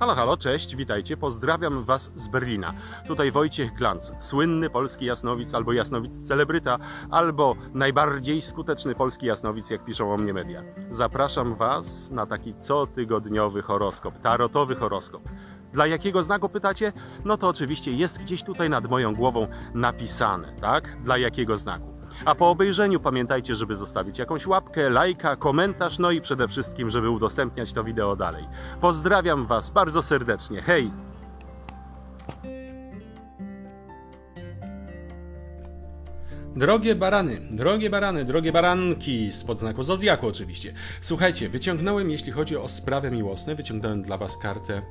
Halo, halo, cześć, witajcie, pozdrawiam Was z Berlina. Tutaj Wojciech Glanc, słynny polski jasnowic, albo jasnowic celebryta, albo najbardziej skuteczny polski jasnowic, jak piszą o mnie media. Zapraszam Was na taki cotygodniowy horoskop, tarotowy horoskop. Dla jakiego znaku pytacie? No to oczywiście jest gdzieś tutaj nad moją głową napisane, tak? Dla jakiego znaku. A po obejrzeniu pamiętajcie, żeby zostawić jakąś łapkę, lajka, komentarz, no i przede wszystkim, żeby udostępniać to wideo dalej. Pozdrawiam Was bardzo serdecznie. Hej! Drogie barany, drogie barany, drogie baranki, spod znaku Zodiaku oczywiście. Słuchajcie, wyciągnąłem, jeśli chodzi o sprawy miłosne, wyciągnąłem dla Was kartę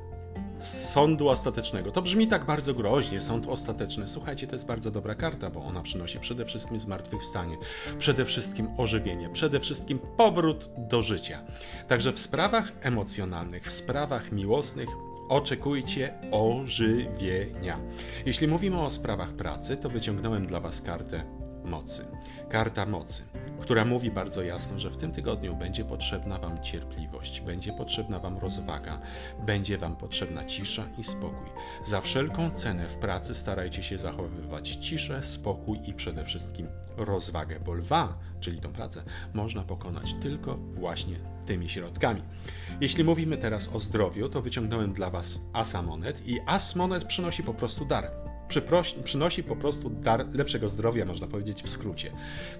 sądu ostatecznego. To brzmi tak bardzo groźnie, sąd ostateczny. Słuchajcie, to jest bardzo dobra karta, bo ona przynosi przede wszystkim zmartwychwstanie, przede wszystkim ożywienie, przede wszystkim powrót do życia. Także w sprawach emocjonalnych, w sprawach miłosnych oczekujcie ożywienia. Jeśli mówimy o sprawach pracy, to wyciągnąłem dla Was kartę mocy. Karta mocy, która mówi bardzo jasno, że w tym tygodniu będzie potrzebna Wam cierpliwość, będzie potrzebna Wam rozwaga, będzie Wam potrzebna cisza i spokój. Za wszelką cenę w pracy starajcie się zachowywać ciszę, spokój i przede wszystkim rozwagę, bo lwa, czyli tą pracę, można pokonać tylko właśnie tymi środkami. Jeśli mówimy teraz o zdrowiu, to wyciągnąłem dla Was asa monet i as monet przynosi po prostu dar przynosi po prostu dar lepszego zdrowia, można powiedzieć w skrócie.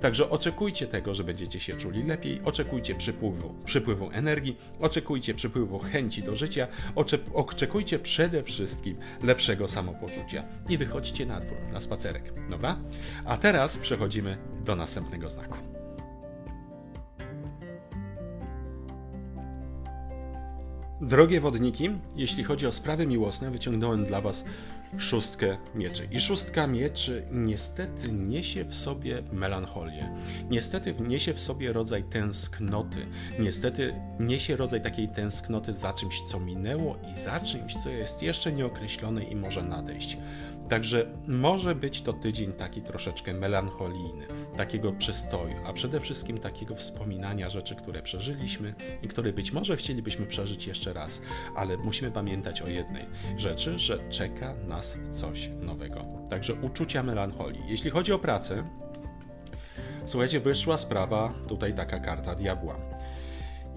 Także oczekujcie tego, że będziecie się czuli lepiej, oczekujcie przypływu, przypływu energii, oczekujcie przypływu chęci do życia, oczekujcie przede wszystkim lepszego samopoczucia i wychodźcie na dwór, na spacerek, dobra? A teraz przechodzimy do następnego znaku. Drogie wodniki, jeśli chodzi o sprawy miłosne, wyciągnąłem dla Was szóstkę mieczy. I szóstka mieczy niestety niesie w sobie melancholię. Niestety niesie w sobie rodzaj tęsknoty. Niestety niesie rodzaj takiej tęsknoty za czymś, co minęło i za czymś, co jest jeszcze nieokreślone i może nadejść. Także może być to tydzień taki troszeczkę melancholijny, takiego przystoju, a przede wszystkim takiego wspominania rzeczy, które przeżyliśmy i które być może chcielibyśmy przeżyć jeszcze raz, ale musimy pamiętać o jednej rzeczy, że czeka nas coś nowego. Także uczucia melancholii. Jeśli chodzi o pracę, słuchajcie, wyszła sprawa, tutaj taka karta diabła.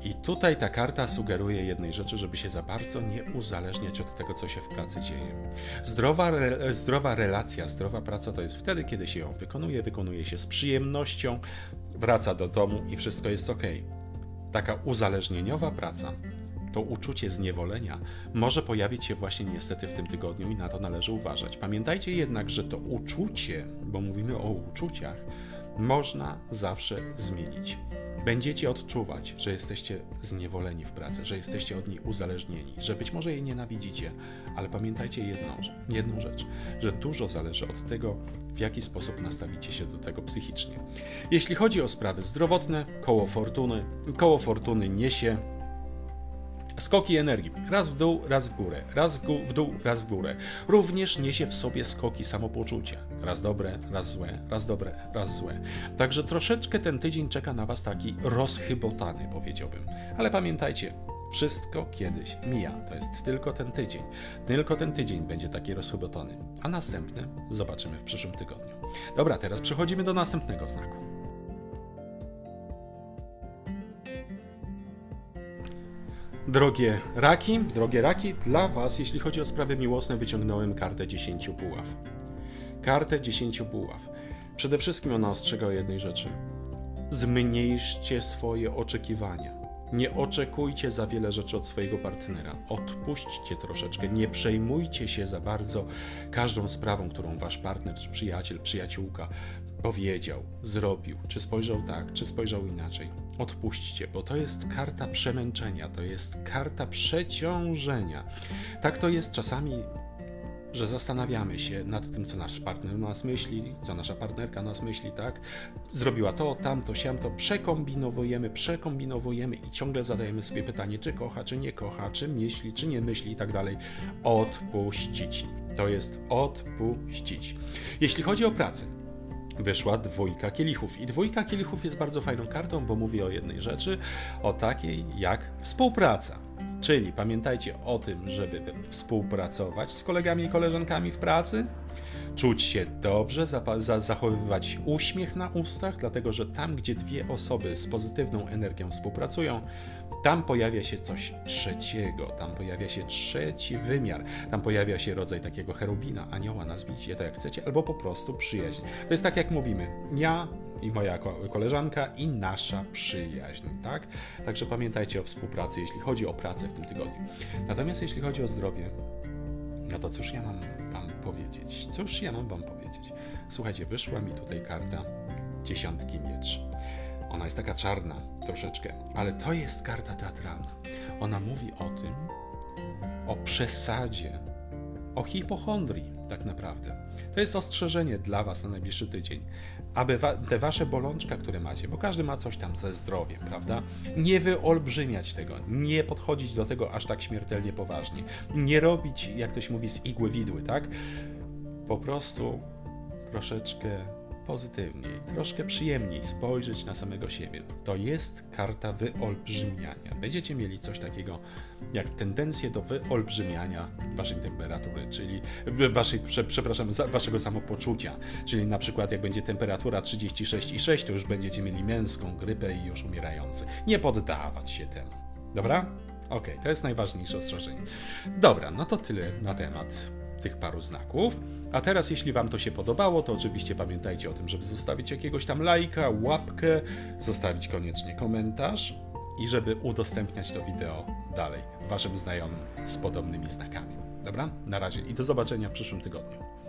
I tutaj ta karta sugeruje jednej rzeczy, żeby się za bardzo nie uzależniać od tego, co się w pracy dzieje. Zdrowa, re, zdrowa relacja, zdrowa praca to jest wtedy, kiedy się ją wykonuje, wykonuje się z przyjemnością, wraca do domu i wszystko jest ok. Taka uzależnieniowa praca, to uczucie zniewolenia może pojawić się właśnie niestety w tym tygodniu i na to należy uważać. Pamiętajcie jednak, że to uczucie, bo mówimy o uczuciach, można zawsze zmienić. Będziecie odczuwać, że jesteście zniewoleni w pracy, że jesteście od niej uzależnieni, że być może jej nienawidzicie, ale pamiętajcie jedną, jedną rzecz, że dużo zależy od tego, w jaki sposób nastawicie się do tego psychicznie. Jeśli chodzi o sprawy zdrowotne, koło fortuny, koło fortuny niesie Skoki energii. Raz w dół, raz w górę. Raz w, dół, raz w górę. Również niesie w sobie skoki samopoczucia. Raz dobre, raz złe, raz dobre, raz złe. Także troszeczkę ten tydzień czeka na Was taki rozchybotany, powiedziałbym. Ale pamiętajcie, wszystko kiedyś mija. To jest tylko ten tydzień. Tylko ten tydzień będzie taki rozchybotany. A następny zobaczymy w przyszłym tygodniu. Dobra, teraz przechodzimy do następnego znaku. Drogie raki, drogie raki, dla Was, jeśli chodzi o sprawy miłosne, wyciągnąłem kartę 10 buław. Kartę 10 buław. Przede wszystkim ona ostrzega o jednej rzeczy. Zmniejszcie swoje oczekiwania. Nie oczekujcie za wiele rzeczy od swojego partnera. Odpuśćcie troszeczkę. Nie przejmujcie się za bardzo każdą sprawą, którą wasz partner, przyjaciel, przyjaciółka powiedział, zrobił, czy spojrzał tak, czy spojrzał inaczej. Odpuśćcie, bo to jest karta przemęczenia, to jest karta przeciążenia. Tak to jest czasami że zastanawiamy się nad tym, co nasz partner nas myśli, co nasza partnerka nas myśli, tak? Zrobiła to, tamto, siamto, przekombinowujemy, przekombinowujemy i ciągle zadajemy sobie pytanie, czy kocha, czy nie kocha, czy myśli, czy nie myśli i tak dalej. Odpuścić. To jest odpuścić. Jeśli chodzi o pracę, wyszła dwójka kielichów. I dwójka kielichów jest bardzo fajną kartą, bo mówi o jednej rzeczy, o takiej jak współpraca. Czyli pamiętajcie o tym, żeby współpracować z kolegami i koleżankami w pracy, czuć się dobrze, zachowywać uśmiech na ustach, dlatego że tam, gdzie dwie osoby z pozytywną energią współpracują, tam pojawia się coś trzeciego, tam pojawia się trzeci wymiar, tam pojawia się rodzaj takiego cherubina, anioła, nazwijcie to jak chcecie, albo po prostu przyjaźń. To jest tak jak mówimy, ja i moja koleżanka i nasza przyjaźń, tak? Także pamiętajcie o współpracy, jeśli chodzi o pracę w tym tygodniu. Natomiast jeśli chodzi o zdrowie, no to cóż ja mam Wam powiedzieć? Cóż ja mam Wam powiedzieć? Słuchajcie, wyszła mi tutaj karta dziesiątki miecz. Ona jest taka czarna troszeczkę, ale to jest karta teatralna. Ona mówi o tym, o przesadzie, o hipochondrii tak naprawdę. To jest ostrzeżenie dla Was na najbliższy tydzień, aby wa te Wasze bolączka, które macie, bo każdy ma coś tam ze zdrowiem, prawda? Nie wyolbrzymiać tego, nie podchodzić do tego aż tak śmiertelnie poważnie, nie robić, jak ktoś mówi, z igły widły, tak? Po prostu troszeczkę pozytywniej, troszkę przyjemniej spojrzeć na samego siebie. To jest karta wyolbrzymiania. Będziecie mieli coś takiego jak tendencję do wyolbrzymiania waszej temperatury, czyli waszej, przepraszam, waszego samopoczucia. Czyli na przykład jak będzie temperatura 36,6, to już będziecie mieli męską grypę i już umierający. Nie poddawać się temu. Dobra? Ok, to jest najważniejsze ostrzeżenie. Dobra, no to tyle na temat tych paru znaków. A teraz, jeśli Wam to się podobało, to oczywiście pamiętajcie o tym, żeby zostawić jakiegoś tam lajka, łapkę, zostawić koniecznie komentarz i żeby udostępniać to wideo dalej Waszym znajomym z podobnymi znakami. Dobra? Na razie i do zobaczenia w przyszłym tygodniu.